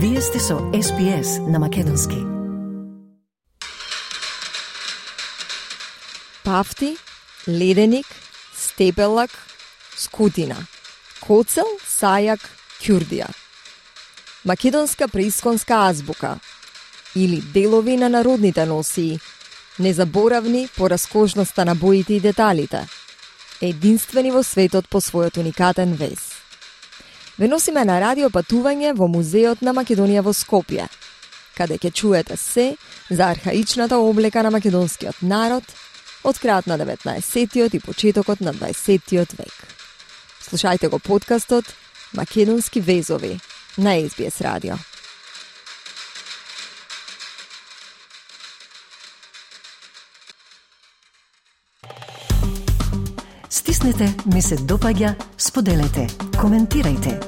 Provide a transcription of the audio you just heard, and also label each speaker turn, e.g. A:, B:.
A: Вие сте со SPS на Македонски.
B: Пафти, леденик, степелак, скутина, коцел, сајак, кюрдија. Македонска преисконска азбука или делови на народните носии, незаборавни по раскошноста на боите и деталите, единствени во светот по својот уникатен вес. Ве носиме на радио патување во Музеот на Македонија во Скопје, каде ќе чуете се за архаичната облека на македонскиот народ од крајот на 19-тиот и почетокот на 20-тиот век. Слушајте го подкастот Македонски везови на SBS радио.
A: Стиснете, ми се допаѓа, споделете, коментирайте.